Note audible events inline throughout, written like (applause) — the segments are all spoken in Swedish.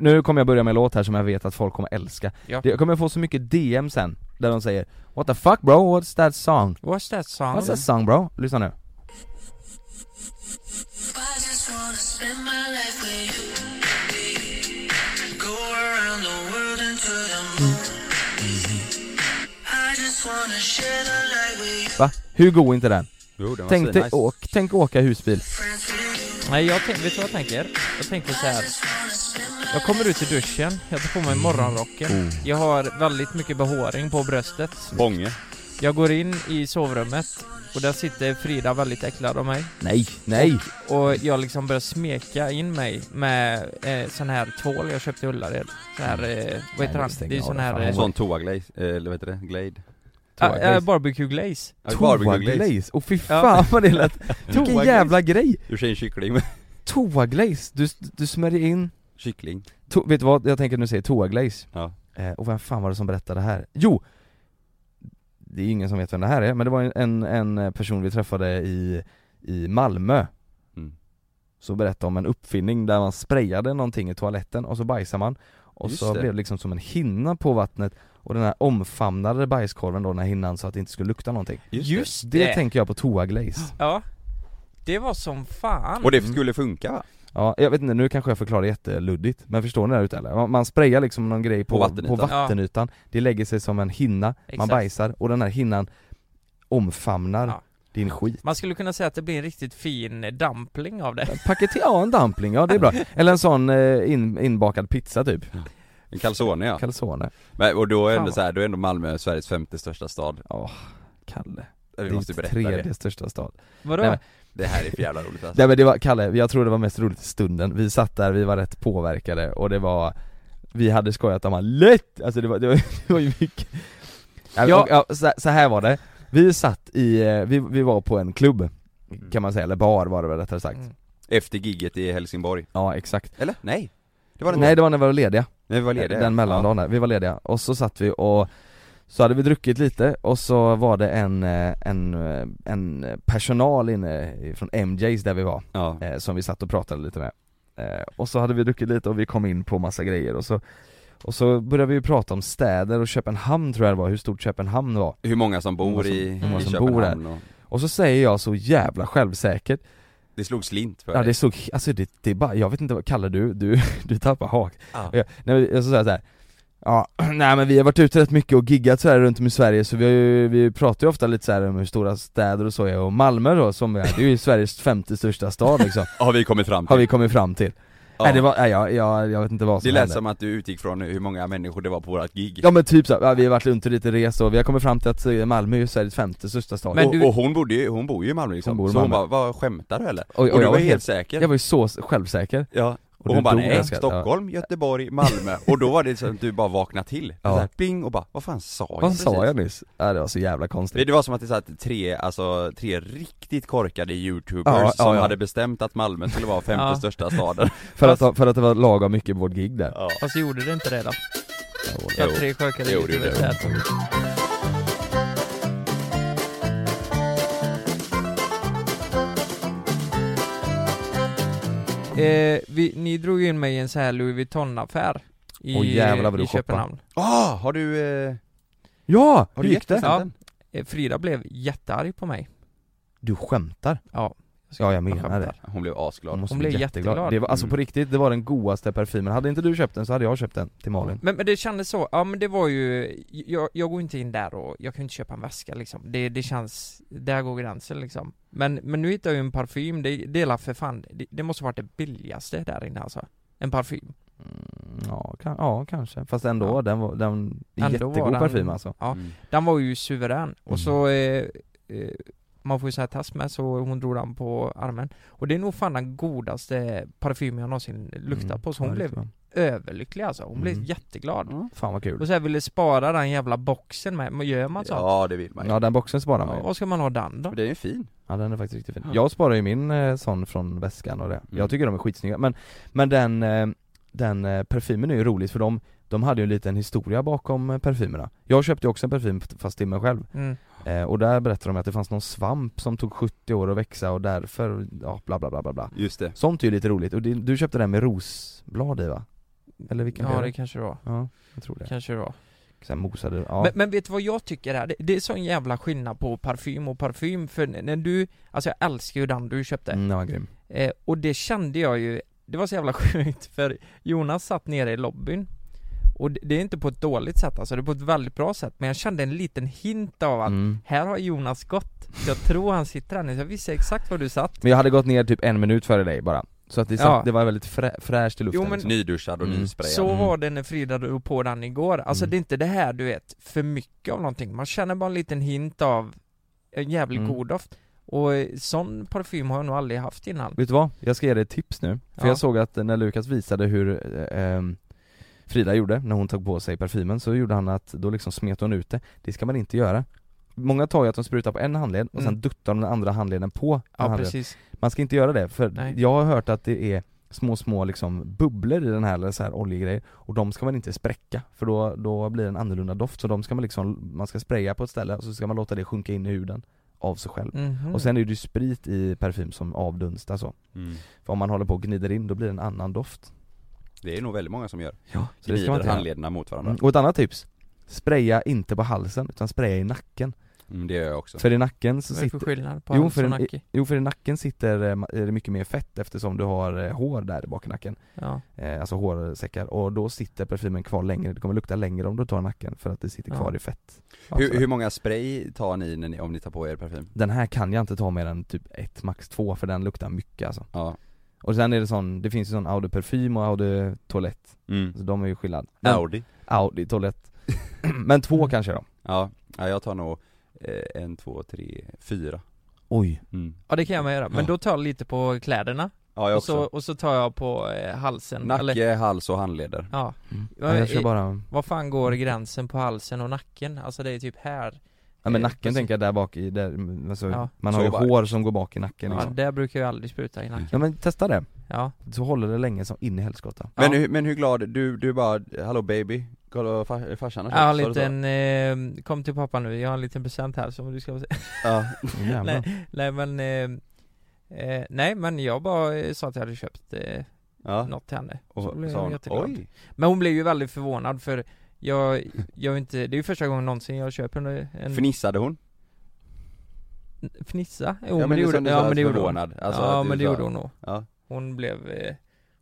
Nu kommer jag börja med en låt här som jag vet att folk kommer älska Ja. Jag kommer få så mycket DM sen, där de säger What the fuck bro, what's that song? What's that song? What's that song bro? Lyssna nu. Va? Hur god är inte den? Jo den var Tänk svinnice. åk, tänk åka husbil. Nej jag tänk, vet du vad jag tänker? Jag tänker så här. Jag kommer ut i duschen, jag tar på mig morgonrocken Oh. Jag har väldigt mycket behåring på bröstet Bånge. Jag går in i sovrummet och där sitter Frida väldigt äcklad av mig Nej, nej! Och jag liksom börjar smeka in mig med eh, sån här tvål jag köpte i Ullared Sån här, eh, vad heter men han? Det är sån det, här... Eh, Sån toaglaze, eh, eller vad heter det? Glade? Ah, eh, barbecue glaze. Ja, barbecue glaze. Toaglaze, och fy fan vad det lät. (laughs) Vilken jävla grej! Du säger kyckling med (laughs) Toaglaze, du, du smörjer in kyckling. To, Vet du vad, jag tänker nu säga toaglaze. Ja. Eh, Och vem fan var det som berättade det här? Jo! Det är ingen som vet vem det här är, men det var en, en person vi träffade i, i Malmö. Mm. Så berättade om en uppfinning där man sprayade någonting i toaletten och så bajsade man Och Just så det. blev det liksom som en hinna på vattnet Och den här omfamnade bajskorven då, den här hinnan så att det inte skulle lukta någonting Just Det det! tänker jag på toaglaze Ja Det var som fan Och det skulle funka va? Ja, jag vet inte, nu kanske jag förklarar jätteluddigt, men förstår ni det här ute eller? Man- Man sprayar liksom någon grej på, På vattenytan. på vattenytan, det lägger sig som en hinna, man Exakt. bajsar och den här hinnan omfamnar Ja. Din skit Man skulle kunna säga att det blir en riktigt fin dumpling av det Paketer, ja en dumpling, ja det är bra. (laughs) Eller en sån eh, in, inbakad pizza typ, En calzone ja calzone Men, Och då är ändå så här, då är ändå Malmö Sveriges femte största stad Åh, Kalle. Vi Det måste berätta tredje det största stad. Vadå? Nej, men- Det här är för jävla roligt alltså. Nej men det var, Kalle, jag tror det var mest roligt i stunden. Vi satt där, vi var rätt påverkade och det var Vi hade skojat om han lätt, alltså det var, det var, (laughs) det var ju mycket ja, Ja. och, ja, så, så här var det, vi satt i, eh, vi, vi var på en klubb Kan man säga, eller bar var det väl rättare sagt. Mm. Efter gigget i Helsingborg. Ja exakt. Eller? Nej. Det var det Nej det var när vi var lediga, Nej vi var lediga. Den mellandagen där, vi var lediga, och så satt vi och så hade vi druckit lite och så var det en, eh, en, eh, en personal inne från MJs där vi var Ja, som vi satt och pratade lite med. Och så hade vi druckit lite och vi kom in på massa grejer och så Och så började vi ju prata om städer och Köpenhamn tror jag det var, hur stort Köpenhamn var hur många som bor som- i, hur många i som bor Köpenhamn och Och så säger jag så jävla självsäkert Det slog slint för Ja dig det såg, alltså det, det är bara, jag vet inte vad, kallar du, du, (laughs) du tappar hak Ja. Och jag, nej, jag så säger så här. Ja, (clears throat) nej men vi har varit ute rätt mycket och giggat så här runt om i Sverige så vi, har ju, vi pratar ju ofta lite så här om hur stora städer och så är och Malmö då som är, det är ju Sveriges femte största stad liksom, (laughs) Har vi kommit fram till har vi kommit fram till Ja. Nej det var, nej, jag, jag, jag vet inte vad som Det lät hände. som att du utgick från hur många människor det var på vårat gig. Ja men typ så, ja, vi har varit runt och lite rest och vi har kommit fram till att eh, Malmö är ju Sveriges femte största stad. Men och, du- och hon bodde ju, hon bor ju i Malmö liksom, Hon bor i så hon Malmö. bara, vad skämtar du eller? Och- och Och, du jag var helt- säker? Jag var ju så självsäker. Ja, och, du hon bara nej, Stockholm, Göteborg, Malmö (laughs) Och då var det så att du bara vaknade till, Ja. så här, pling och bara, vad fan sa jag Vad precis? sa jag nyss? Ja det var så jävla konstigt det var som att det satt tre, alltså tre riktigt korkade youtubers Ja, ja, som ja. hade bestämt att Malmö skulle vara femte (laughs) Ja. största staden (laughs) för, att, för att det var lagom mycket vårt gig där ja. Fast gjorde det inte det då? Jo. Tre sjökare Jo, det gjorde det. Eh, vi, ni drog in mig i en så här Louis Vuitton-affär i, Åh, jävlar vad du i. Köpenhamn Ah, har du, eh, Ja! har Hur du gick det? jättepresenten? eh, Frida blev jättearg på mig Du skämtar? Ja Ja jag menar det. Hon blev asglad Hon bli blev jätteglad. jätteglad. Det var, alltså Mm. på riktigt, det var den godaste parfymen. Hade inte du köpt den så hade jag köpt den till Malin. Men, men det kändes så, ja men det var ju, jag, jag går inte in där och, jag kan inte köpa en väska liksom Det, det känns, där går gränsen liksom Men, men nu hittar jag ju en parfym, det, det är för fan, det, det måste varit det billigaste där inne alltså En parfym Mm, ja, kan, ja, kanske. Fast ändå, Ja. den var, den, Ändå var jättegod den- parfym alltså. Ja, Mm. den var ju suverän Mm. och så eh, eh, man får ju säga tass med så hon drog den på armen Och det är nog fan den godaste parfymen jag någonsin luktat Mm, på så hon ja, blev tror överlycklig alltså, hon blev Mm. jätteglad Ja. Fan vad kul. Och så här ville spara den jävla boxen med, men gör man sånt? Ja det vill man ju. Ja den boxen sparar man Ja, ju. vad ska man ha den då? För den är ju fin Ja den är faktiskt riktigt fin. Ja. Jag sparar ju min eh, sån från väskan och det. Mm. Jag tycker de är skitsnygga. Men, men den, eh, den eh, parfymen är ju rolig för de, de hade ju en liten historia bakom eh, parfymerna. Jag köpte ju också en parfym fast till mig själv. Mm. Eh, och där berättade de att det fanns någon svamp som tog 70 år att växa och därför, ja bla bla bla bla bla. Just det Sånt är ju lite roligt. Och det, du köpte den med rosblad i va? Eller vilken Ja det kanske det var, Ja, jag tror det. kanske det var Sen mosade, ja. men, men vet du vad jag tycker är? Det, det är sån jävla skillnad på parfym och parfym, för när du, alltså jag älskar ju den du köpte mm, var grym. eh, Och det kände jag ju, det var så jävla (laughs) sjukt för Jonas satt nere i lobbyn Och det, är inte på ett dåligt sätt alltså, det är på ett väldigt bra sätt Men jag kände en liten hint av att Mm. här har Jonas gått jag tror han sitter så jag visste exakt var du satt Men jag hade gått ner typ en minut före dig bara. Så att det, satt, Ja. det var väldigt frä, fräscht i luften Jo, men- liksom. Nyduschad och Mm. nysprayad Så Mm. var det när Frida drog på den igår, alltså Mm. det är inte det här du vet, för mycket av någonting Man känner bara en liten hint av en jävligt Mm. god doft Och eh, sån parfym har jag nog aldrig haft innan Vet du vad? Jag ska ge dig ett tips nu. För Ja. jag såg att när Lukas visade hur eh, ehm, Frida gjorde när hon tog på sig parfymen så gjorde han att, då liksom smet hon ut det. Det ska man inte göra. Många tar ju att de sprutar på en handled och sen Mm. duttar de den andra handleden på Ja handled. precis Man ska inte göra det, för Nej. jag har hört att det är små små liksom bubblor i den här, eller så här oljegrejer och de ska man inte spräcka för då, då blir det en annorlunda doft så de ska man liksom, man ska spraya på ett ställe och så ska man låta det sjunka in i huden av sig själv. Mhm. Och sen är det ju sprit i parfym som avdunstar så. mm. För om man håller på och gnider in då blir det en annan doft. Det är nog väldigt många som gör Ja, så det ska man Gnider inte göra. handlederna mot varandra Mm. Och ett annat tips, spraya inte på halsen utan spraya i nacken. mm, Det gör jag också För i nacken så Vad är det för sitter, skillnad på jo hals för, och i, nacke? jo för i nacken sitter, eh, ma- är det mycket mer fett eftersom du har eh, hår där bak i nacken. Ja, eh, alltså hårsäckar och då sitter parfymen kvar längre, det kommer lukta längre om du tar nacken för att det sitter Ja. kvar i fett hur, sådär. hur många spray tar ni, när ni om ni tar på er parfym? Den här kan jag inte ta mer än typ ett, max två för den luktar mycket alltså Ja, Och sen är det sån, det finns ju sån Audi parfym och Audi toalett, mm. så de är ju skillnad Men- Audi Audi toalett (clears throat) Men två Mm. kanske då? Ja, ja jag tar nog eh, en, två, tre, fyra Oj mm. ja det kan jag med göra, men Ja. då tar jag lite på kläderna Ja jag och så, också och så tar jag på eh, halsen, Nacke, eller hals och handleder Ja, mm. Ja, ja, Jag kör bara, vad fan går gränsen på halsen och nacken? Alltså det är typ här ja men Eh, nacken precis. tänker jag där bak i, där, alltså, Ja. man har Så ju bara. hår som går bak i nacken Ja, liksom. där brukar jag aldrig spruta i nacken Ja men testa det, Ja, så håller det länge som in i helskotta Men, ja. hur, men hur glad, du, du bara 'Hallå baby' Kolla far, farsan har Jag har en liten, eh, kom till pappa nu, jag har en liten present här som du ska få se Ja, (laughs) nej, nej men, eh, eh, nej men jag bara eh, sa att jag hade köpt eh, ja. något till henne Och Så blev hon, jätteglad oj! Men hon blev ju väldigt förvånad för jag, jag inte, det är ju första gången någonsin jag köper en, en Fnissade hon? fnissa? Jo ja men det gjorde, ja, men det gjorde hon. Alltså, Ja men det sa- gjorde hon nog Ja, Hon blev, eh,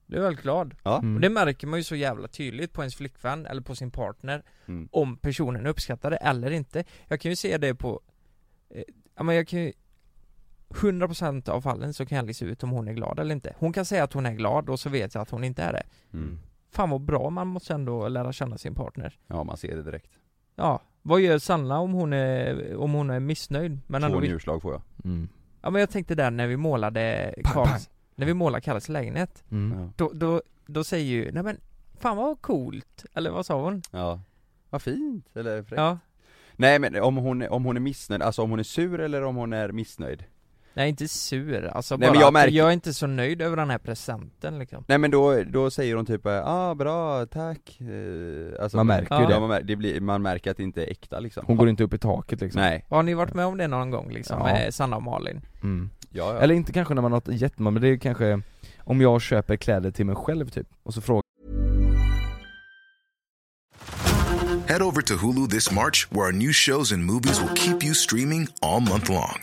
blev väldigt glad ja, Mm. Och det märker man ju så jävla tydligt på ens flickvän eller på sin partner mm. Om personen uppskattar det eller inte Jag kan ju se det på eh, Ja men jag kan ju 100% av fallen så kan jag lista ut om hon är glad eller inte Hon kan säga att hon är glad och så vet jag att hon inte är det Mm. Fan vad bra, man måste ändå lära känna sin partner Ja man ser det direkt Ja, vad gör Sanna om hon är, om hon är missnöjd? Men Två ändå njurslag får jag Mm. Ja men jag tänkte där när vi målade Pang, Karls, pang. när vi målade Kalles lägenhet Mm. ja. då, då, då säger ju, nej men Fan vad coolt, eller vad sa hon? ja Vad fint, eller fräckt Ja, Nej men om hon, är- om hon är missnöjd, alltså om hon är sur eller om hon är missnöjd? Nej inte sur, alltså Nej, bara men jag märker- jag är inte så nöjd över den här presenten liksom Nej men då, då säger hon typ ah bra, tack eh, alltså, Man märker ju ja, det. Man, mär, det blir, man märker att det inte är äkta liksom Hon går inte upp i taket liksom Nej, Har ni varit med om det någon gång liksom, Ja. med Sanna och Malin? mm. ja, ja. Eller inte kanske när man har ett jättemål, men det är kanske Om jag köper kläder till mig själv typ, och så frågar Head over to Hulu this March, where our new shows and movies will keep you streaming all month long.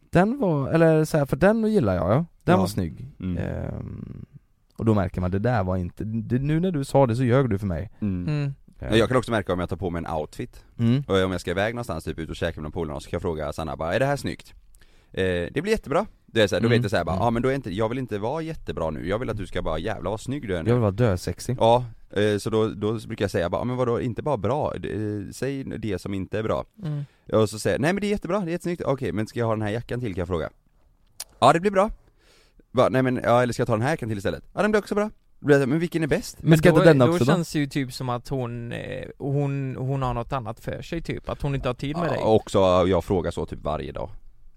den var, eller så här, för den gillar jag ja, den Ja. var snygg mm. Ehm, Och då märker man, det där var inte, det, nu när du sa det så ljög du för mig Mm. Mm. Ehm, Jag kan också märka om jag tar på mig en outfit, mm. och om jag ska iväg någonstans, typ ut och käka med någon polare, så kan jag fråga Sanna bara, är det här snyggt? Eh, det blir jättebra, det är så här, då Mm. vet jag såhär bara, ja Mm. men då är inte, jag vill inte vara jättebra nu, jag vill att du ska bara jävla vad snygg du är nu Jag vill vara dösexig Ja, eh, så då, då brukar jag säga bara, "Ja, men vadå, inte bara bra, eh, säg det som inte är bra Mm. Och så säger jag, nej men det är jättebra, det är jättesnyggt, okej men ska jag ha den här jackan till kan jag fråga? Ja det blir bra bara, Nej men, ja eller ska jag ta den här jackan till istället? Ja den blir också bra Då blir jag så här, Men vilken är bäst? Men ska då, denna då också då? känns det ju typ som att hon, eh, hon, hon har något annat för sig typ, att hon inte har tid med dig Ja, också, jag frågar så typ varje dag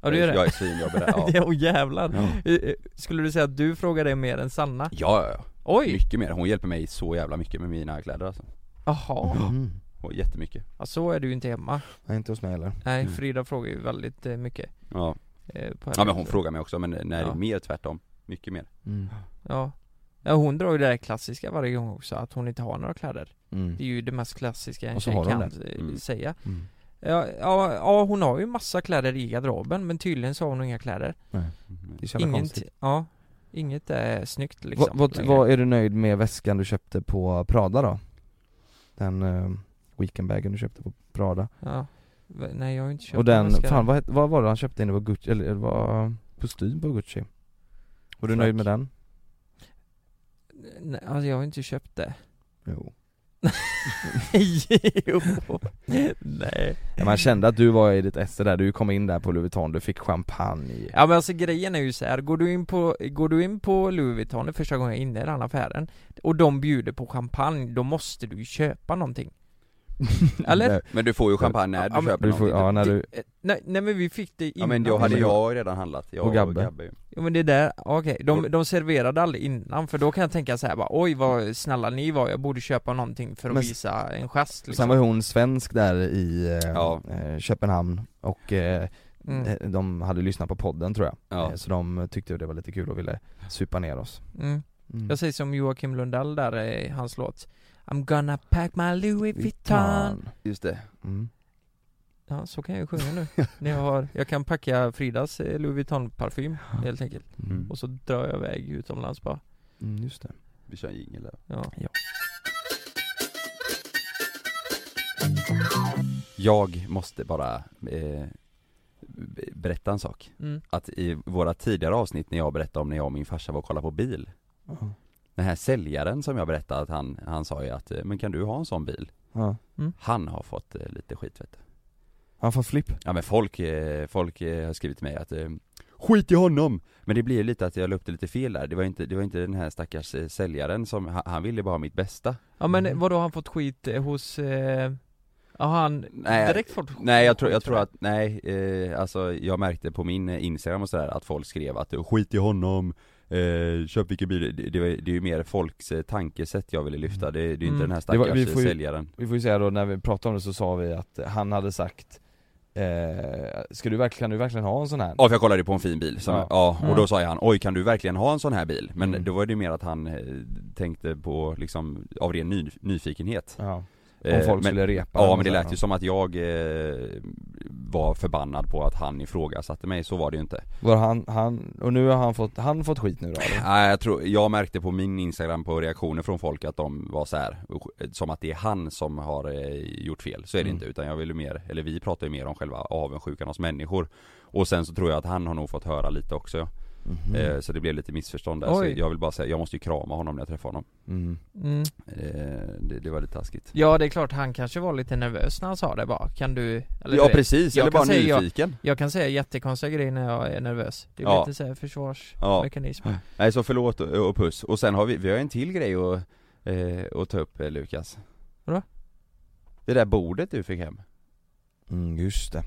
Ja du gör det? Jag är svinjobbig där, ja. (laughs) Åh jävlar! Ja. Skulle du säga att du frågar det mer än Sanna? Ja, ja, ja. Oj! mycket mer, hon hjälper mig så jävla mycket med mina kläder alltså Jaha, Mm. och jättemycket ja, så är du ju inte hemma Nej inte hos mig heller Nej, Mm. Frida frågar ju väldigt eh, mycket Ja, eh, ja men hon frågar mig också men när det Ja. är mer tvärtom, mycket mer mm. Ja Ja hon drar ju det där klassiska varje gång också, att hon inte har några kläder Mm. Det är ju det mest klassiska en tjej kan det. Mm. säga Mm. Ja, ja, ja, hon har ju massa kläder i garderoben men tydligen så har hon inga kläder Nej. Mm. Det är så jävla Inget, konstigt ja Inget är snyggt liksom vad, vad, längre. vad är du nöjd med väskan du köpte på Prada då? Den uh, weekendbagen du köpte på Prada Ja V- Nej jag har inte köpt Och den, väska fan vad, het- vad var det han köpte in? Det var Gucci, eller det var kostym på Gucci Var du Frack. nöjd med den? Nej, alltså jag har inte köpt det Jo (laughs) Jo. Nej. Man kände att du var i ditt esse där, du kom in där på Louis Vuitton, du fick champagne Ja men alltså grejen är ju så här, går du in på, går du in på Louis Vuitton det första gången jag är inne i den affären Och de bjuder på champagne, då måste du ju köpa någonting (laughs) Eller? Men du får ju champagne när du Ja, köper du får, någonting ja när du, eh, nej, nej men vi fick det innan Ja men då hade jag- jag redan handlat, jag Och Gabbe. ju. Jo men det är där, okej, de, de serverade aldrig innan för då kan jag tänka så här bara oj vad snälla ni var, jag borde köpa någonting för att Men- visa en gest liksom sen var hon svensk där i eh, Ja. eh, Köpenhamn och eh, mm. eh, de hade lyssnat på podden tror jag Ja. Så de tyckte det var lite kul och ville supa ner oss Mm. mm. Jag säger som Joakim Lundell där i hans låt I'm gonna pack my Louis Vuitton Just det mm. Ja, så kan jag ju sjunga nu. När jag, har, jag kan packa Fridas eh, Louis Vuitton-parfym helt enkelt. Mm. Och så drar jag iväg utomlands bara. Mm, just det Vi kör en jingel där Ja. Jag måste bara eh, berätta en sak Mm. Att i våra tidigare avsnitt när jag berättade om när jag och min farsa var och kollade på bil Ja. Den här säljaren som jag berättade att han, han sa ju att eh, men kan du ha en sån bil? Ja. Han har fått eh, lite skit vet du Han får flipp Ja men folk, eh, folk har skrivit till mig att Skit i honom! Men det blir ju lite att jag la upp det lite fel där, det var inte, det var inte den här stackars säljaren som, han, han ville bara ha mitt bästa Ja men Mm. vadå, har han fått skit hos, eh, har han Nej, direkt fått Nej jag tror, skit jag tror att, nej, eh, alltså jag märkte på min instagram och sådär att folk skrev att skit i honom Eh, köp vilken bil, det, det, det är ju mer folks eh, tankesätt jag ville lyfta, det, det är ju inte Mm. den här Det var- stackars vi får ju- säljaren Vi får ju säga då, när vi pratade om det så sa vi att han hade sagt eh, Ska du verkligen, kan du verkligen ha en sån här? Ja för jag kollade på en fin bil, som, Ja. ja. och då sa han oj kan du verkligen ha en sån här bil? Men Mm. då var det ju mer att han eh, tänkte på liksom, av ren ny, nyfikenhet Ja, om Eh, folk men, skulle repa Ja men det lät ju som att jag eh, var förbannad på att han ifrågasatte mig, så var det ju inte. Var han, han, och nu har han fått, han fått skit nu då eller? Nej jag tror, jag märkte på min instagram på reaktioner från folk att de var så här som att det är han som har eh, gjort fel, så är det Mm. inte utan jag vill ju mer, eller vi pratar ju mer om själva avundsjukan hos människor. Och sen så tror jag att han har nog fått höra lite också Mhm. eh, Så det blev lite missförstånd där, så jag vill bara säga, jag måste ju krama honom när jag träffar honom Mm. mm. eh, det, det var lite taskigt Ja det är klart, han kanske var lite nervös när han sa det bara, kan du, eller Ja precis, jag eller kan bara säga jag- nyfiken Jag kan säga jättekonstiga grejer när jag är nervös. Det är Ja. lite såhär försvarsmekanism. Nej så förlåt och, och puss, och sen har vi, vi har en till grej att, eh, att ta upp eh, Lukas Vadå? Det där bordet du fick hem Mm, just det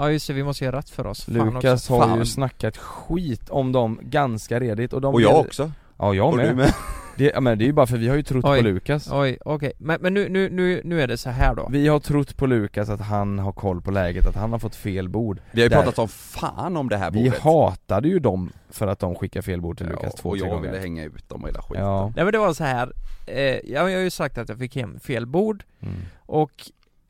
Ja just det, vi måste göra rätt för oss. Fan Lukas också. har Fan. ju snackat skit om dem ganska redigt och de Och jag blev- också, Ja jag och med. med (laughs) Det, ja, men det är ju bara för vi har ju trott Oj. på Lukas Oj, okej. Men, men nu, nu, nu, nu är det så här då. Vi har trott på Lukas att han har koll på läget, att han har fått fel bord Vi har ju Där. pratat som fan om det här Vi bordet hatade ju dem för att de skickade fel bord till Ja, Lukas två, och tre jag gånger ville hänga ut dem och hela skiten Ja, Nej men det var så här. Eh, jag, jag har ju sagt att jag fick hem fel bord mm. och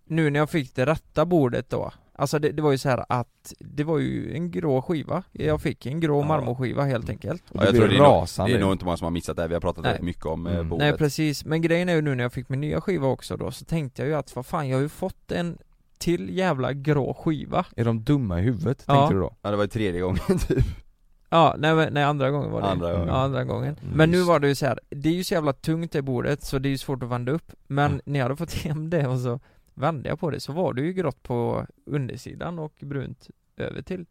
nu när jag fick det rätta bordet då Alltså det, det var ju så här att det var ju en grå skiva Jag fick en grå Ja. marmorskiva helt enkelt Ja, jag tror det är, nog, rasande det är nog inte många som har missat det, vi har pratat Nej. väldigt mycket om Mm. mm. bordet Nej precis, men grejen är ju nu när jag fick min nya skiva också då så tänkte jag ju att vad fan jag har ju fått en till jävla grå skiva Är de dumma i huvudet, Ja. tänkte du då? Ja det var ju tredje gången (laughs) typ Ja, nej, men- nej andra gången var det Andra gången. Ja, andra gången Mm, Men nu var det ju så här. det är ju så jävla tungt det bordet så det är ju svårt att vända upp Men Mm. när jag hade fått hem det och så vände jag på det så var det ju grått på undersidan och brunt över till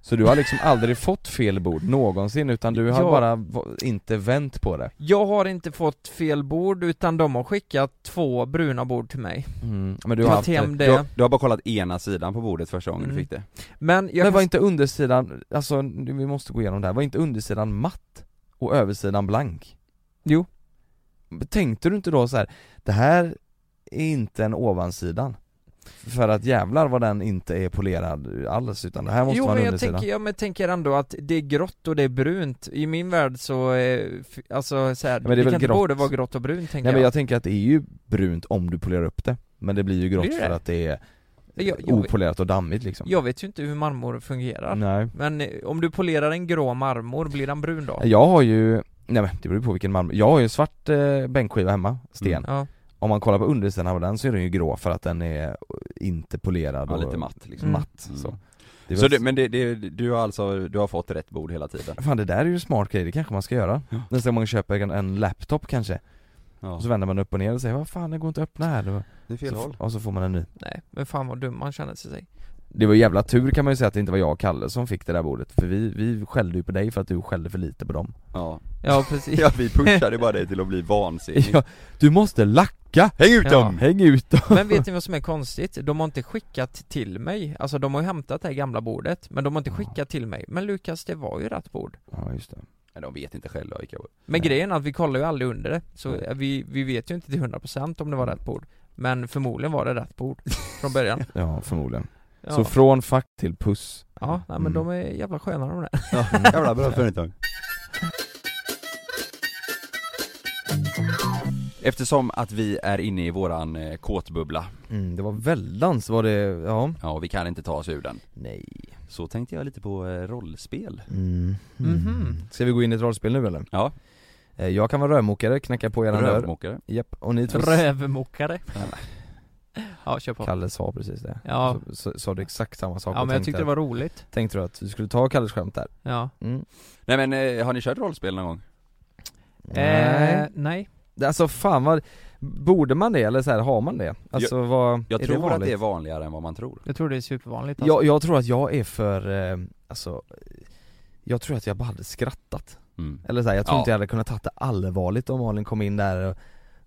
Så du har liksom aldrig fått fel bord någonsin utan du har Ja. bara inte vänt på det? Jag har inte fått fel bord utan de har skickat två bruna bord till mig Mm. Men du Jag har haft hem du, har, det du har bara kollat ena sidan på bordet första gången Mm. du fick det Men jag Men kan var inte undersidan, alltså vi måste gå igenom det här, var inte undersidan matt och översidan blank? Jo. Tänkte du inte då så här, det här är inte en ovansidan? För att jävlar vad den inte är polerad alls utan det här måste Jo vara en jag undersida. tänker, ja, men jag tänker ändå att det är grått och det är brunt. I min värld så, eh, alltså så här, men det är det kan inte grått. både vara grått och brunt tänker Nej men jag, jag tänker att det är ju brunt om du polerar upp det. Men det blir ju grått Blir för att det är jag, jag, opolerat och dammigt liksom. Jag vet ju inte hur marmor fungerar. Nej. Men eh, om du polerar en grå marmor, blir den brun då? Jag har ju, nej men det beror på vilken marmor, jag har ju en svart eh, bänkskiva hemma, sten. Mm. Ja, Om man kollar på undersidan av den så är den ju grå för att den är inte polerad Ja och lite matt liksom. Mm. matt Mm. så. Det är Så det, men det, det, du har alltså, du har fått rätt bord hela tiden? Fan det där är ju en smart grej, det kanske man ska göra. Ja. Nästa gång man köper en, en laptop kanske, Ja, och så vänder man upp och ner och säger vad fan det går inte att öppna här. Det är fel så, håll. Och så får man en ny. Nej, men fan vad dum man känner sig Det var jävla tur kan man ju säga att det inte var jag och Kalle som fick det där bordet, för vi, vi skällde ju på dig för att du skällde för lite på dem. Ja, Ja precis. (laughs) Ja vi pushade bara dig till att bli vansinnig. (laughs) Ja, Du måste lacka! Häng ut Ja. dem! Häng ut dem! Men vet ni (laughs) vad som är konstigt? De har inte skickat till mig, alltså de har ju hämtat det här gamla bordet, men de har inte skickat till mig. Men Lukas, det var ju rätt bord. Ja just det. Nej, de vet inte själva vilka Men Nej. grejen är att vi kollar ju aldrig under det, så vi, vi vet ju inte till 100% om det var rätt bord. Men förmodligen var det rätt bord från början. Ja förmodligen Ja, Så från fuck till puss. Ja nej, men de är jävla sköna de där. (laughs) Jävla bra företag. Eftersom att vi är inne i våran eh, kåtbubbla, mm, Det var väldans var det, ja. Ja vi kan inte ta oss ur den. Nej. Så tänkte jag lite på eh, rollspel. Mm. Mhm. Ska vi gå in i ett rollspel nu eller? Ja, Eh, Jag kan vara rörmokare, knacka på eran dörr. Rövmokare. Japp, och ni två Rövmokare Ja, kör på Kalle sa precis det Ja. så, så, sa du exakt samma sak Ja och men jag tänkte, tyckte det var roligt tänkte du att du skulle ta Kalles skämt där? Ja Mm. Nej men eh, har ni kört rollspel någon gång? Eh, nej Det- Alltså fan vad, borde man det eller så här, har man det? Alltså vad, Jag är tror det att det är vanligare än vad man tror Jag tror det är supervanligt alltså. jag, jag tror att jag är för, eh, alltså Jag tror att jag bara hade skrattat mm. Eller så här, jag tror Ja. inte jag hade kunnat ta det allvarligt om Malin kom in där och,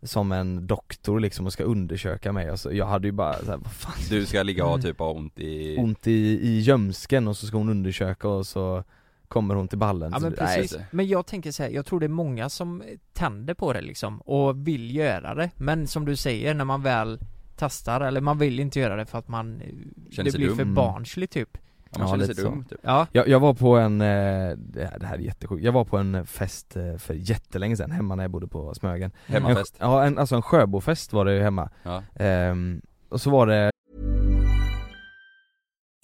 som en doktor liksom och ska undersöka mig. Alltså, Jag hade ju bara så här, vad fan? Du ska ligga och ha typ ha ont i... Ont i, i gömsken och så ska hon undersöka och så kommer hon till ballen. Ja så, men nej, precis, men jag tänker så här, jag tror det är många som tänder på det liksom och vill göra det. Men som du säger, när man väl testar, eller man vill inte göra det för att man Känner Det blir dum. för Mm. barnsligt typ Ja, man Ja, känner lite sig så. dum typ. Ja, Jag, jag var på en, eh, det här det här är jättesjukt, jag var på en fest eh, för jättelänge sedan hemma när jag bodde på Smögen. Hemmafest. En, Ja, en, alltså en Sjöbofest var det ju hemma, Ja, ehm, och så var det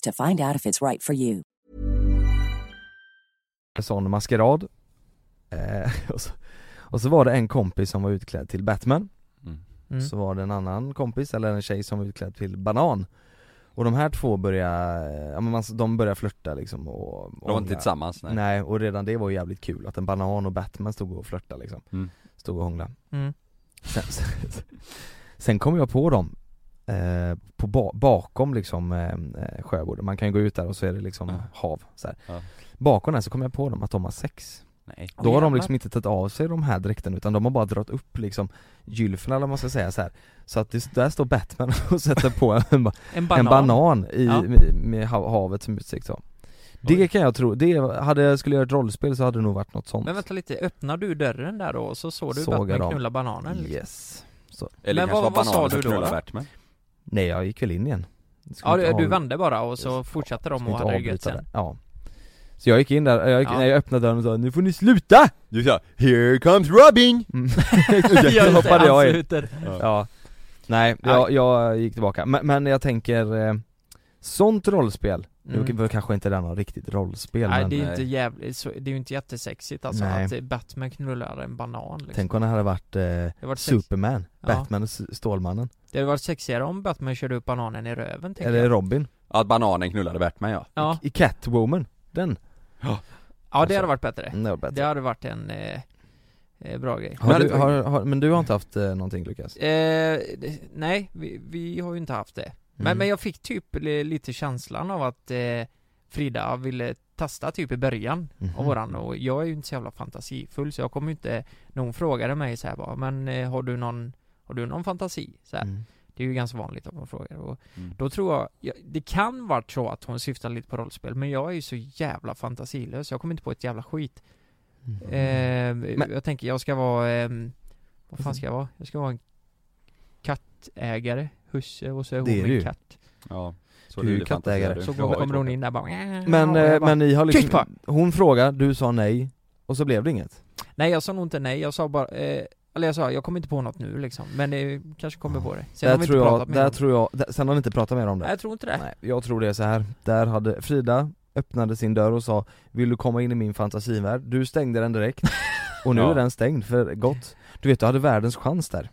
to find out if it's right for you. en sån maskerad eh, (laughs) och, så, och så var det en kompis som var utklädd till Batman Mm. Så var det en annan kompis, eller en tjej som var utklädd till banan Och de här två började, ja men man, de började flörta liksom och, och De var inte tillsammans, nej. Nej, och redan det var ju jävligt kul att en banan och Batman stod och flörtade liksom Mm. Stod och hånglade Mm. Sen, (laughs) sen, sen kom jag på dem eh, på ba, bakom liksom eh, eh, Sjöboden, man kan ju gå ut där och så är det liksom Ja. hav så här. Ja. Bakom där så kom jag på dem att de har sex Nej. Då har de liksom inte tagit av sig de här dräkterna utan de har bara dragit upp liksom gylfen eller vad man ska säga så här. Så att det, där står Batman (laughs) och sätter på en, En banan. en banan i, Ja. med, med hav- havet som utsikt så Det kan jag tro, det, hade jag skulle göra ett rollspel så hade det nog varit något sånt Men vänta lite, öppnar du dörren där då och så såg du Batman knulla bananen liksom? Yes Eller Men kanske vad- var vad sa bananen du som då, knullade då? Batman Nej jag gick väl in igen Ja du, du vände bara och så fortsatte de och hade det gött sen? det. Ja Så jag gick in där, jag, gick, Ja. jag öppnade dörren och sa 'Nu får ni sluta!' Du sa 'Here comes Robin' Mm. (laughs) (laughs) Ja, Så hoppade jag in ansluter. Ja Nej, jag, jag gick tillbaka, men, men jag tänker eh, Sånt rollspel, Mm. nu var kanske inte det något riktigt rollspel Nej men det är ju nej. inte jävligt, det är ju inte jättesexigt alltså Nej. att eh, Batman knullar en banan liksom. Tänk om det hade varit eh, Det varit sex, Superman, Ja. Batman och Stålmannen, det hade varit sexigare om Batman körde upp bananen i röven tänker eller jag Robin, Att bananen knullade Batman ja Ja, i Catwoman, den, ja alltså. det hade varit bättre den var bättre Det hade varit en eh, eh, bra grej har Men du, har, har, Men du har inte haft eh, någonting Lukas? Eh, det- nej, vi, vi har ju inte haft det. Men, Mm. men jag fick typ li- lite känslan av att eh, Frida ville testa typ i början Mhm. av våran och jag är ju inte så jävla fantasifull så jag kommer ju inte När hon frågade mig så här bara, men eh, har du någon Har du någon fantasi? Så här. Mm. Det är ju ganska vanligt att man frågar och Mm. då tror jag, ja, det kan vara så att hon syftar lite på rollspel men jag är ju så jävla fantasilös, jag kommer inte på ett jävla skit Mm. eh, Men- Jag tänker jag ska vara, eh, vad fan ska jag vara? Jag ska vara en kattägare, husse och så är hon Det är ju. katt Ja, så Du är kattägare. Så kommer, hon in där bara Men, eh, bara, men ni har "Tyst liksom, hon frågade, du sa nej, och så blev det inget? Nej jag sa nog inte nej, jag sa bara, eh, eller jag sa jag kommer inte på något nu liksom Men det kanske kommer på det Sen har Där vi tror inte jag, pratat mer där om det. tror jag, där, sen har ni inte pratat mer om det? Nej jag tror inte det Nej, jag tror det är så här. där hade Frida öppnade sin dörr och sa Vill du komma in i min fantasivärld? Du stängde den direkt (laughs) Och nu Ja. är den stängd för gott Du vet, du hade världens chans där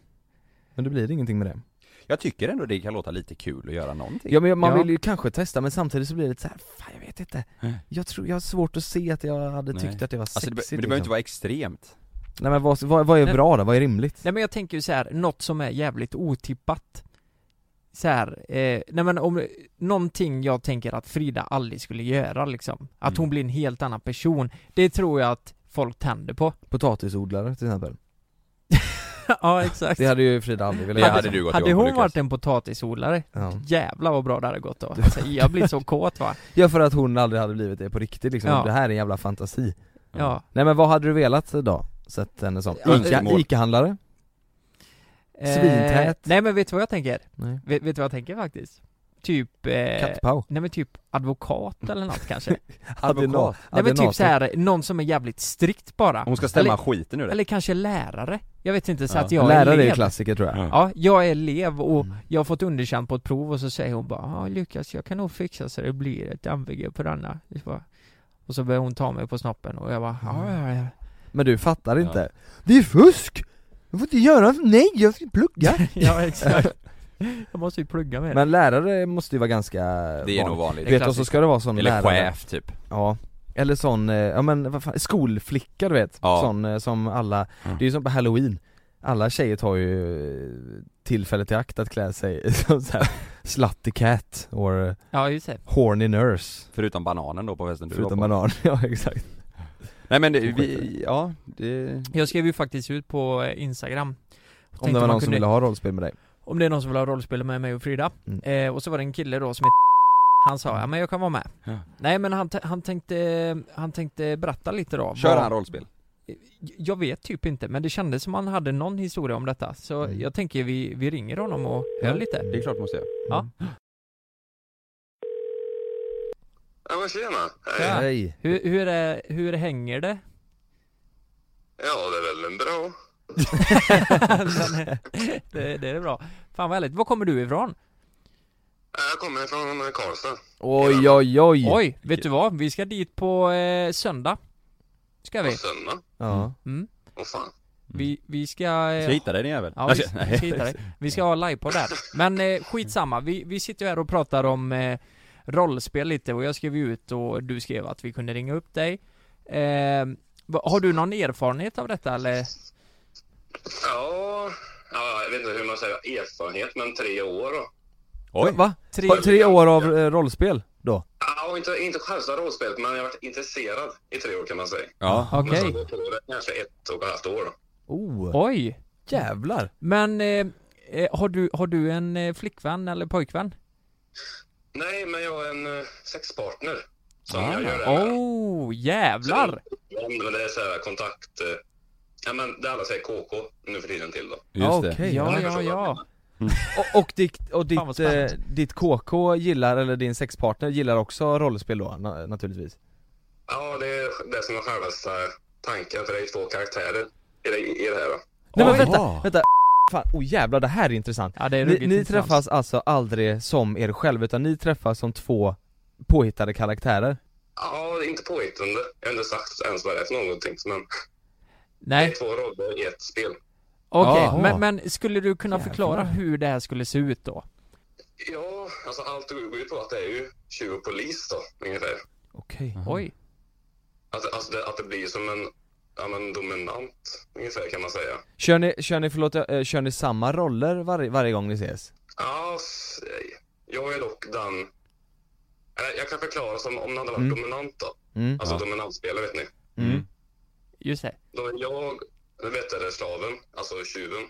Men det blir ingenting med det Jag tycker ändå det kan låta lite kul att göra någonting Ja men man Ja. vill ju kanske testa men samtidigt så blir det lite så här, fan jag vet inte Nej. Jag tror, jag har svårt att se att jag hade Nej. tyckt att det var Alltså sexigt det, be- men det behöver inte liksom. vara extremt Nej men vad, vad, vad är Nej. bra då? Vad är rimligt? Nej men jag tänker ju så här, något som är jävligt otippat så här, eh, nej men om, någonting jag tänker att Frida aldrig skulle göra liksom Att Mm. hon blir en helt annan person Det tror jag att folk tänder på Potatisodlare till exempel (laughs) Ja exakt Det hade ju Frida aldrig velat göra. hade du gått Hade på, hon Lukas. varit en potatisodlare, Ja. jävlar vad bra det hade gått då alltså, Jag blir så kåt va (laughs) ja för att hon aldrig hade blivit det på riktigt liksom, Ja. det här är en jävla fantasi Ja, Nej men vad hade du velat då? Sett henne som? Ica. Ica-handlare? Eh, Svintät. Nej men vet du vad jag tänker? Nej Vet, vet du vad jag tänker faktiskt? Typ, eh, Kattpau? nej men typ advokat eller något kanske (laughs) Advokat? Nej men typ så här, någon som är jävligt strikt bara Hon ska stämma Eller- skiten ur det Eller kanske lärare Jag vet inte, så Ja. att jag är Lärare är elev ju klassiker tror jag Ja. Ja, jag är elev och Mm. jag har fått underkänt på ett prov och så säger hon bara Ja Lukas, jag kan nog fixa så det blir ett MVG på denna Och så börjar hon ta mig på snoppen och jag bara ja, ja, ja. Men du fattar inte? Det är fusk! Jag får inte göra, nej jag ska plugga! (laughs) ja (laughs) exakt. Jag måste ju plugga med Men lärare måste ju vara ganska Det är nog vanligt. Du vet, och så ska det vara sån Eller lärare. chef typ. Ja. Eller sån, eh, ja men vad fan, skolflicka du vet, Ja. sån eh, som alla, Mm. det är ju som på halloween. Alla tjejer tar ju eh, tillfället i akt att klä sig (laughs) som såhär Slutty cat, or Ja just det. horny nurse. Förutom bananen då på festen du Förutom var på. banan, ja exakt Nej men det, vi, ja det Jag skrev ju faktiskt ut på eh, Instagram Om det var någon som kunde- ville ha rollspel med dig Om det är någon som vill ha rollspel med mig och Frida Mm. eh, Och så var det en kille då som heter Han sa, ja men jag kan vara med. Ja. Nej men han, han tänkte, han tänkte berätta lite då. Kör vad- han rollspel? Jag vet typ inte, men det kändes som han hade någon historia om detta. Så Mm. jag tänker vi, vi ringer honom och hör lite. Det är klart måste jag. Ja. Ja men tjena. Hej. Hej. Hur, hur, är, hur hänger det? Ja det är väl en bra. (laughs) det, det är bra. Fan vad härligt. Var kommer du ifrån? Jag kommer från Karlstad. Oj oj oj. Oj, vet du vad? Vi ska dit på eh, söndag. Ska vi? På söndag. Ja. Mm. Åh fan. Vi, vi ska... Ska Eh, hitta dig din jävel? Ja, vi, vi ska hitta dig. Vi ska ha livepodd där. Men eh, skitsamma, vi, vi sitter här och pratar om eh, rollspel lite och jag skrev ut och du skrev att vi kunde ringa upp dig. Eh, har du någon erfarenhet av detta eller? Ja, ja, jag vet inte hur man säger erfarenhet men tre år då. Oj! Va? Tre- Tre, år av eh, rollspel då? Ja, inte, inte själva rollspelet men jag har varit intresserad i tre år kan man säga. Ja. Okej. Men så går på det kanske ett och ett halvt år då. Oh, Oj! jävlar. Men eh, eh, har, du, har du en eh, flickvän eller pojkvän? Nej men jag är en uh, sexpartner. Som Ah. jag gör det här. Oh, jävlar! Ja, men det är så här kontakt... eh, Ja men det alla säger KK nu för tiden till då. Just det. Okej. Ja, jag ja, förstår ja. Och, och ditt, och ditt, eh, ditt KK gillar, eller din sexpartner gillar också rollspel då na- naturligtvis? Ja det är det som är självaste tanken för det är två karaktärer i det, i det här då. Nej men vänta, vänta, fan, oh jävlar det här är intressant Ja, det är Ni, ni träffas alltså aldrig som er själv utan ni träffas som två påhittade karaktärer? Ja, det inte påhittande. Jag har inte sagt ens vad det är för någonting men det Nej, är två roller i ett spel. okej. Jaha. Men, men skulle du kunna Jävlar. förklara hur det här skulle se ut då? Ja, alltså allt går ju på att det är ju tjuv och polis då, ungefär. Okej Oj. Att, alltså det, att det blir som en, ja men dominant, ungefär kan man säga. Kör ni, kör ni, förlåt, eh, kör ni samma roller varje, varje gång ni ses? Ja, jag är dock den, eller jag kan förklara som om det hade varit Mm. dominant då. Mm. Alltså Ja. dominantspelare vet ni. Mm. Just det. Då är jag, du vet det, slaven, alltså tjuven.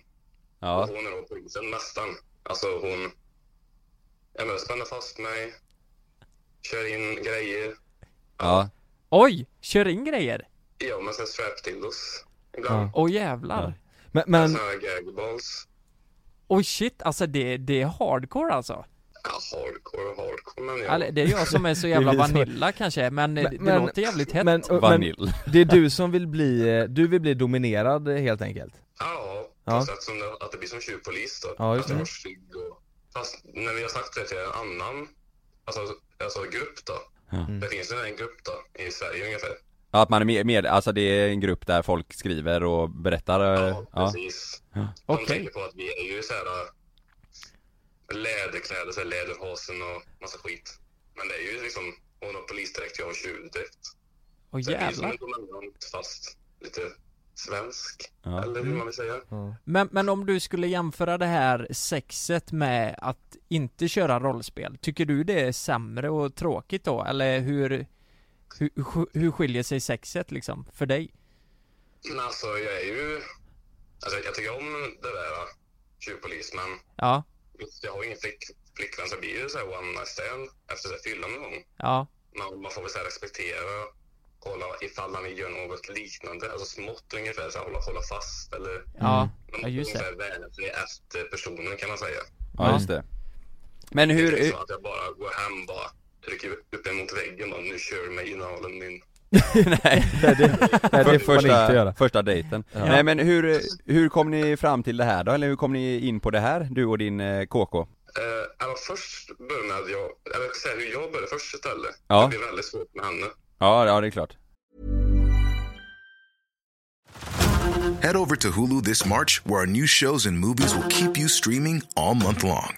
Ja. Och hon är då polisen, mästaren. Alltså hon, ja men spänner fast mig, kör in grejer. Ja. Oj! Kör in grejer? Ja, men sen strap till oss ibland. Ja. Åh jävlar. Men, Men... men, Såna här gagballs. Oj shit, alltså det, det är hardcore alltså. Ja, hardcore och hardcore men ja. Eller, det är jag som är så (laughs) jävla Det är vi som- vanilla kanske, men, Men- det men- låter jävligt hett. men, men Vanilj. (laughs) det är du som vill bli, eh, du vill bli dominerad eh, helt enkelt? Ja, Ja. sätt som det, att det blir som tjuvpolis då. Ja, just att jag det. var stygg och... Fast när vi har sagt det till en annan, alltså, alltså grupp då. Mm. Det finns ju en grupp då, i Sverige ungefär. Ja, att man är med, med, alltså det är en grupp där folk skriver och berättar eh, Ja, ja. precis. Ja. De Okej. tänker på att vi är ju så här äh, läderkläder, så här läderhosen och massa skit. Men det är ju liksom, hon har polisdräkt, jag har tjuvdräkt. Åh Så det blir som jävlar. en dominant fast lite svensk. Ja. Eller hur man vill säga. Men, men om du skulle jämföra det här sexet med att inte köra rollspel, tycker du det är sämre och tråkigt då? Eller hur, hur, hur skiljer sig sexet liksom, för dig? Men alltså jag är ju, alltså jag tycker om det där tjuvpolis men Ja, jag har ju ingen flick, flickvän så blir ju så här one night stand efter så fyllan någon gång. ja, Man, man får väl så här respektera, kolla ifall han gör något liknande, alltså smått ungefär, så här, hålla, hålla fast eller ja, man ja måste just det. sig efter personen kan man säga. ja, just det. Men Det är hur, inte hur så att jag bara går hem bara trycker upp en mot väggen bara nu kör innehållen min. (laughs) nej, Nej det, nej, det får man inte första, göra första dejten. Nej men hur, hur kom ni fram till det här då? Eller hur kom ni in på det här, du och din eh, KK? Eh, alltså först började jag, eller jag säga hur jag började först istället. Ja. Det blev väldigt svårt med henne. Ja, ja det är klart. Head over to Hulu this March, where our new shows and movies will keep you streaming all month long.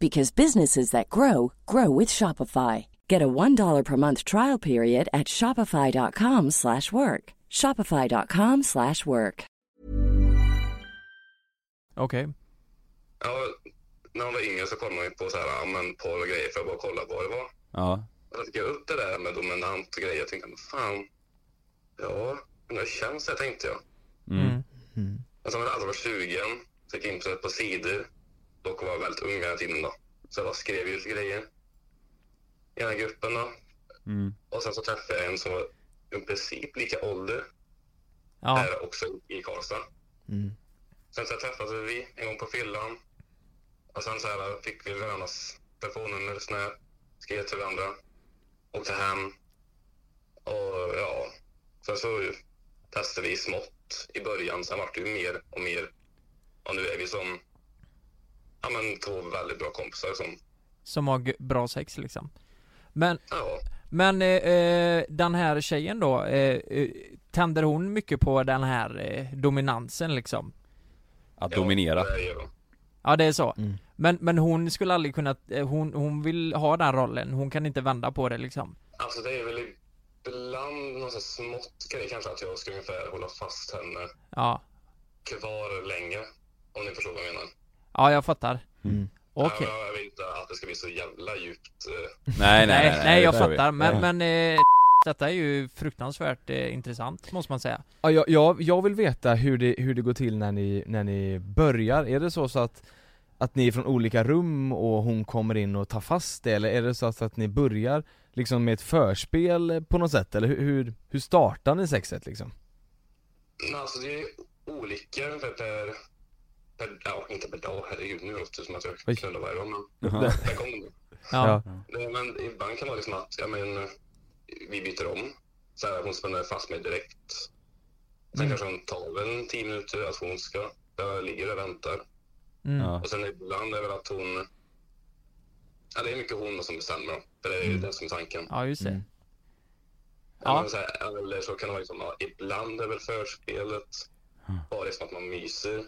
because businesses that grow grow with Shopify. Get a $1 per month trial period at shopify.com/work. shopify.com/work. Okej. Ja, när man var yngre så kollade man ju på så här, ja, men och grejer för att bara kolla vad det var. Ja. Jag fick upp det där med dominant och grejer. Jag tänkte, men fan. Ja, men det känns det tänkte jag. Mm. Men sen när jag hade varit 20 så gick jag in på sidor. Dock var väldigt ung hela tiden då. Så jag skrev ut grejer. I den här gruppen då. Mm. Och sen så träffade jag en som var i princip lika ålder. Ja. Här också i Karlstad. Mm. Sen så träffades vi en gång på fyllan. Och sen så här fick vi varandras telefonnummer, snap, skrev till varandra. Åkte hem. Och ja, sen så testade vi smått i början. Sen vart det ju mer och mer. Och nu är vi som ja, men två väldigt bra kompisar som, Som har bra sex liksom. Men, ja, men eh, eh, den här tjejen då, eh, eh, tänder hon mycket på den här eh, dominansen liksom? Att ja, dominera. det gör de. Ja det är så. Mm. Men, men hon skulle aldrig kunna, eh, hon, hon vill ha den rollen, hon kan inte vända på det liksom. Alltså det är väl ibland något så smått grej kanske att jag ska ungefär hålla fast henne Ja. kvar länge. Om ni förstår vad jag menar. Ja jag fattar. Mm. Okej. Ja, Jag vill inte att det ska bli så jävla djupt. eh, Nej, nej, Nej, nej, nej, jag fattar. Men, Ja. men eh, detta är ju fruktansvärt eh, intressant måste man säga. Ja, jag, jag, jag vill veta hur det, hur det går till när ni, när ni börjar, är det så, så att att ni är från olika rum och hon kommer in och tar fast det, eller är det så att, att ni börjar liksom med ett förspel på något sätt, eller hur, hur, hur startar ni sexet liksom? Men alltså det är olika ungefär per, ja inte per dag, herregud nu låter det som att jag Oj. knullar varje dag men per gång. Ja. Det, men ibland kan det vara liksom att, ja men vi byter om. Så här, hon spänner fast mig direkt. Sen Mm. kanske hon tar väl en tio minuter att hon ska, jag ligger där och väntar. Mm. Ja. Och sen ibland är det väl att hon, ja det är mycket hon som bestämmer då. För det är ju Mm. det som är tanken. ja, just det. Mm. Ja. Ja. Så här, eller så kan det vara liksom, ja, ibland är väl förspelet bara det som att man myser.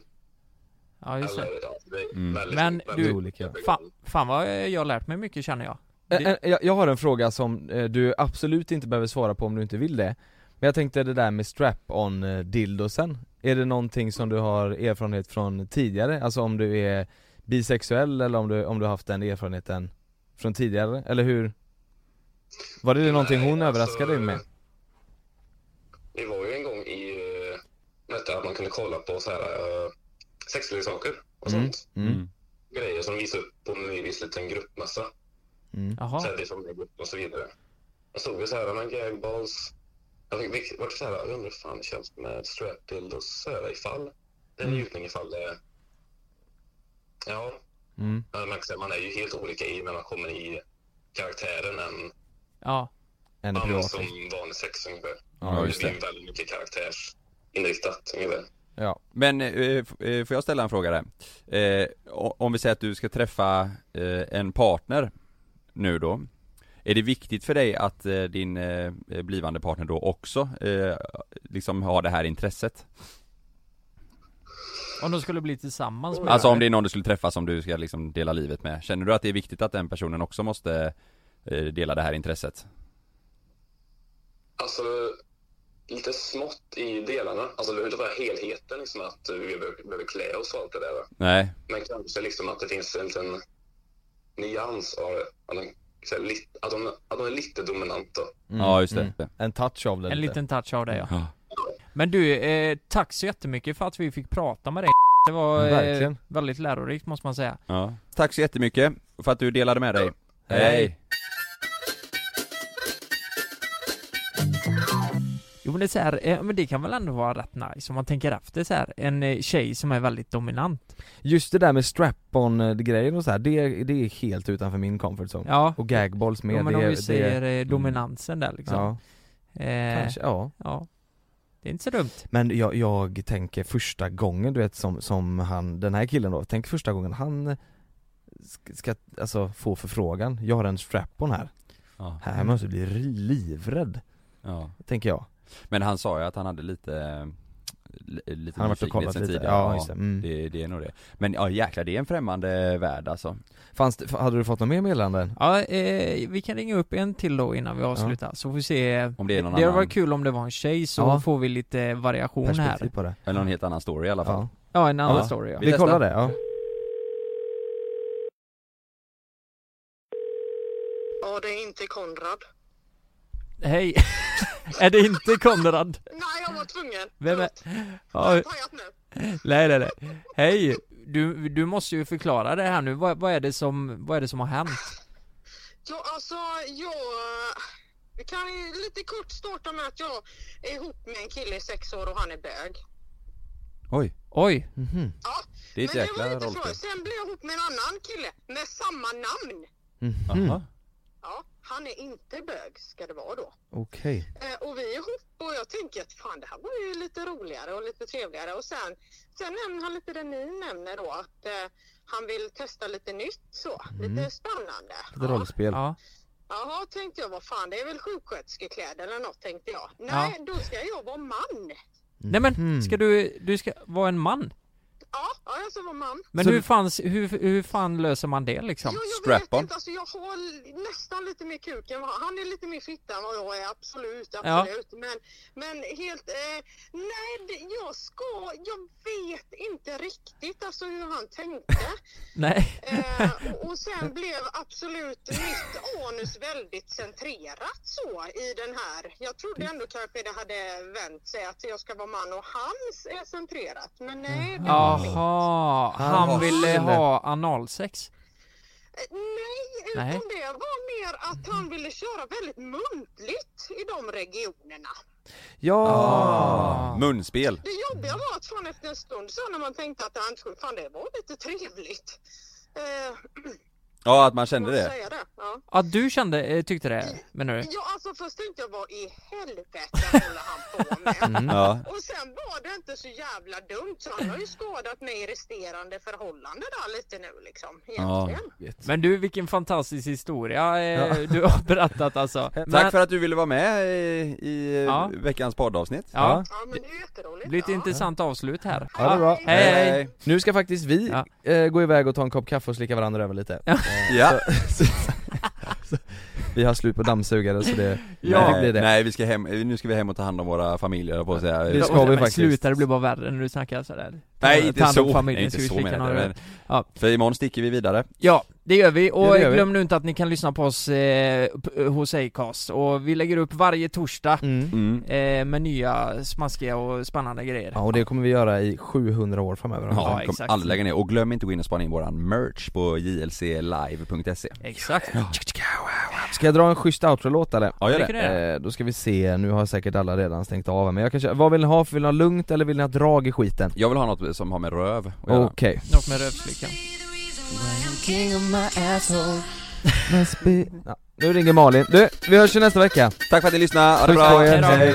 Ja, just det. Eller, ja, det är Mm. väldigt, Men väldigt du- olika. Fan, fan vad jag har lärt mig mycket känner jag. Ä- Det, ä- Jag, jag har en fråga som eh, du absolut inte behöver svara på om du inte vill det Men jag tänkte det där med strap-on eh, dildosen Är det någonting som du har erfarenhet från tidigare? Alltså om du är bisexuell eller om du, om du har haft den erfarenheten från tidigare? Eller hur? Var det någonting hon Nej, överraskade dig med? Vi var ju en gång i eh, detta att man kunde kolla på så här uh, sexleksaker och Mm. sånt. Mm. Grejer som visade upp på en viss liten gruppmässa. Mm. det som är grupp och så vidare. Och stod vi så här med gagballs. Jag fick- vart så här, jag undrar hur fan det känns med strap dildos så här ifall. Det är en Mm. njutning ifall det är... Ja, Mm. man är ju helt olika i när man kommer i karaktären än Ja. Man privat som vanlig sex ungefär. Ja, det just blir det. väldigt mycket karaktärsinriktat ungefär. Ja, Men, eh, eh, får jag ställa en fråga där? Eh, om vi säger att du ska träffa eh, en partner nu då Är det viktigt för dig att eh, din eh, blivande partner då också eh, liksom har det här intresset? Om de skulle bli tillsammans med Alltså om det är någon du skulle träffa som du ska liksom dela livet med Känner du att det är viktigt att den personen också måste eh, dela det här intresset? Alltså, lite smått i delarna. Alltså det behöver inte vara helheten, liksom att vi behöver, behöver klä oss och allt det där. Nej, Men kanske liksom att det finns en liten nyans av att de, att de, att de är lite dominanta. Mm, ja just det mm. En touch av det En lite. liten touch av det ja. Ja. Men du, eh, tack så jättemycket för att vi fick prata med dig. Det var Ja, eh, verkligen. väldigt lärorikt måste man säga. ja. Tack så jättemycket för att du delade med dig Hej. Hej. Jo men det är så här, eh, men det kan väl ändå vara rätt nice om man tänker efter så här. en eh, tjej som är väldigt dominant. Just det där med strap-on eh, grejer och så här, det, det är helt utanför min comfort zone. Ja, Och gagballs med jo, men det, om vi det, säger eh, dominansen där liksom. Ja, eh, kanske, ja. Ja. Det är inte så dumt. Men jag, jag tänker första gången du vet som, som han, den här killen då, tänk första gången han ska, ska alltså få förfrågan, jag har en strap-on här. Ja. Här måste jag bli livrädd, ja. tänker jag Men han sa ju att han hade lite li- Lite Han har varit och kollat sen lite, tidigare. ja just det, mm. det, det är nog det Men ja jäklar, det är en främmande värld alltså Fanns det, hade du fått några mer meddelanden? Ja, eh, vi kan ringa upp en till då innan vi avslutar, så får vi se Om det är någon Det hade annan, varit kul om det var en tjej, så Ja. får vi lite variation Perspektiv här på det eller någon helt annan story i alla fall Ja, Ja, en annan Ja. story ja. Vi vi kollar det, ja Ja, det är inte Konrad. Hej! (laughs) är det inte Konrad? Nej, jag var tvungen. Vem är... Ja, nu. nej nej nej Hej! Du, du måste ju förklara det här nu, vad, vad är det som, vad är det som har hänt? Ja, alltså, jag... Vi kan ju lite kort starta med att jag är ihop med en kille i sex år och han är bög. Oj, Oj! Mhm. Ja, det är ett men det jäkla var inte rollspel för. Sen blev jag ihop med en annan kille med samma namn. Mhm. Jaha. Ja, han är inte bög ska det vara då. Okej Eh, och vi är ihop och jag tänker att fan det här var ju lite roligare och lite trevligare och sen, sen nämner han lite det ni nämner då att eh, han vill testa lite nytt så, lite spännande. Lite rollspel Ja, Jaha, tänkte jag, vad fan det är väl sjuksköterskekläder eller något tänkte jag. Nej, då ska jag vara man. nej men, Mhm. ska du, du ska vara en man? Ja, ja jag ska vara man. Men Så hur du- fan, hur, hur fan löser man det liksom? Jo, jag Strap-on. vet inte, alltså jag har nästan lite mer kuk än vad han Han är lite mer fitta än vad jag är, absolut, Ja. absolut. Men, men helt, eh, nej, det- jag ska, jag vet inte riktigt alltså hur han tänkte. (laughs) Nej? Eh, och, (laughs) och sen blev absolut mitt anus väldigt centrerat så i den här. Jag trodde ändå kanske det hade vänt sig att jag ska vara man och hans är centrerat. Men nej, det var mitt. Jaha, Han han ville ha analsex? Nej, utan Nej. det var mer att han ville köra väldigt muntligt i de regionerna. Ja! Ah. Munspel Det jobbiga var att fan efter en stund så när man tänkte att det här, fan det var lite trevligt. Eh, Ja att man kände det säga det? Ja. Ja, du kände, eh, tyckte det, menar du? ja, alltså först tänkte jag vad i helvete (laughs) håller han på med? Mm. Ja, Och sen var det inte så jävla dumt så han har ju skadat mig i resterande förhållande där lite nu liksom. Ja. Egentligen. Men du, vilken fantastisk historia eh, (laughs) du har berättat alltså. Men, tack för att du ville vara med i, i Ja. veckans poddavsnitt Ja, Ja men det är jätteroligt. blir ett ja. intressant avslut här. Ja, det bra. Hej hej! Nu ska faktiskt vi Ja. eh, gå iväg och ta en kopp kaffe och slicka varandra över lite Ja. Eh, Ja. så, så, Vi har slut på dammsugare så det, (laughs) Ja. det blir det Nej vi ska hem, nu ska vi hem och ta hand om våra familjer på att säga Det ska Ja, vi men faktiskt. Sluta, det blir bara värre när du snackar sådär. Nej Ta inte hand om så, familjen, nej, inte vi så menar jag men, Ja. För imorgon sticker vi vidare Ja, det gör vi, och Ja, gör vi. glöm nu inte att ni kan lyssna på oss eh, p- hos Acast, och vi lägger upp varje torsdag mm. mm. eh, med nya smaskiga och spännande grejer Ja och det kommer vi göra i 700 år framöver Ja, Ja, vi kommer exakt. aldrig lägga ner, och glöm inte att gå in och spana in våran merch på jlclive.se Exakt. Ska jag dra en schysst outro-låt eller? Ja gör det? Eh, då ska vi se, nu har säkert alla redan stängt av men jag kan köra, vad vill ni ha? Vill ni ha lugnt eller vill ni ha drag i skiten? jag vill ha något som har med röv. Okej Något med rövslickan. (laughs) ja, Nu ringer Malin, du, vi hörs ju nästa vecka Tack för att ni lyssnade, ha det bra! hej.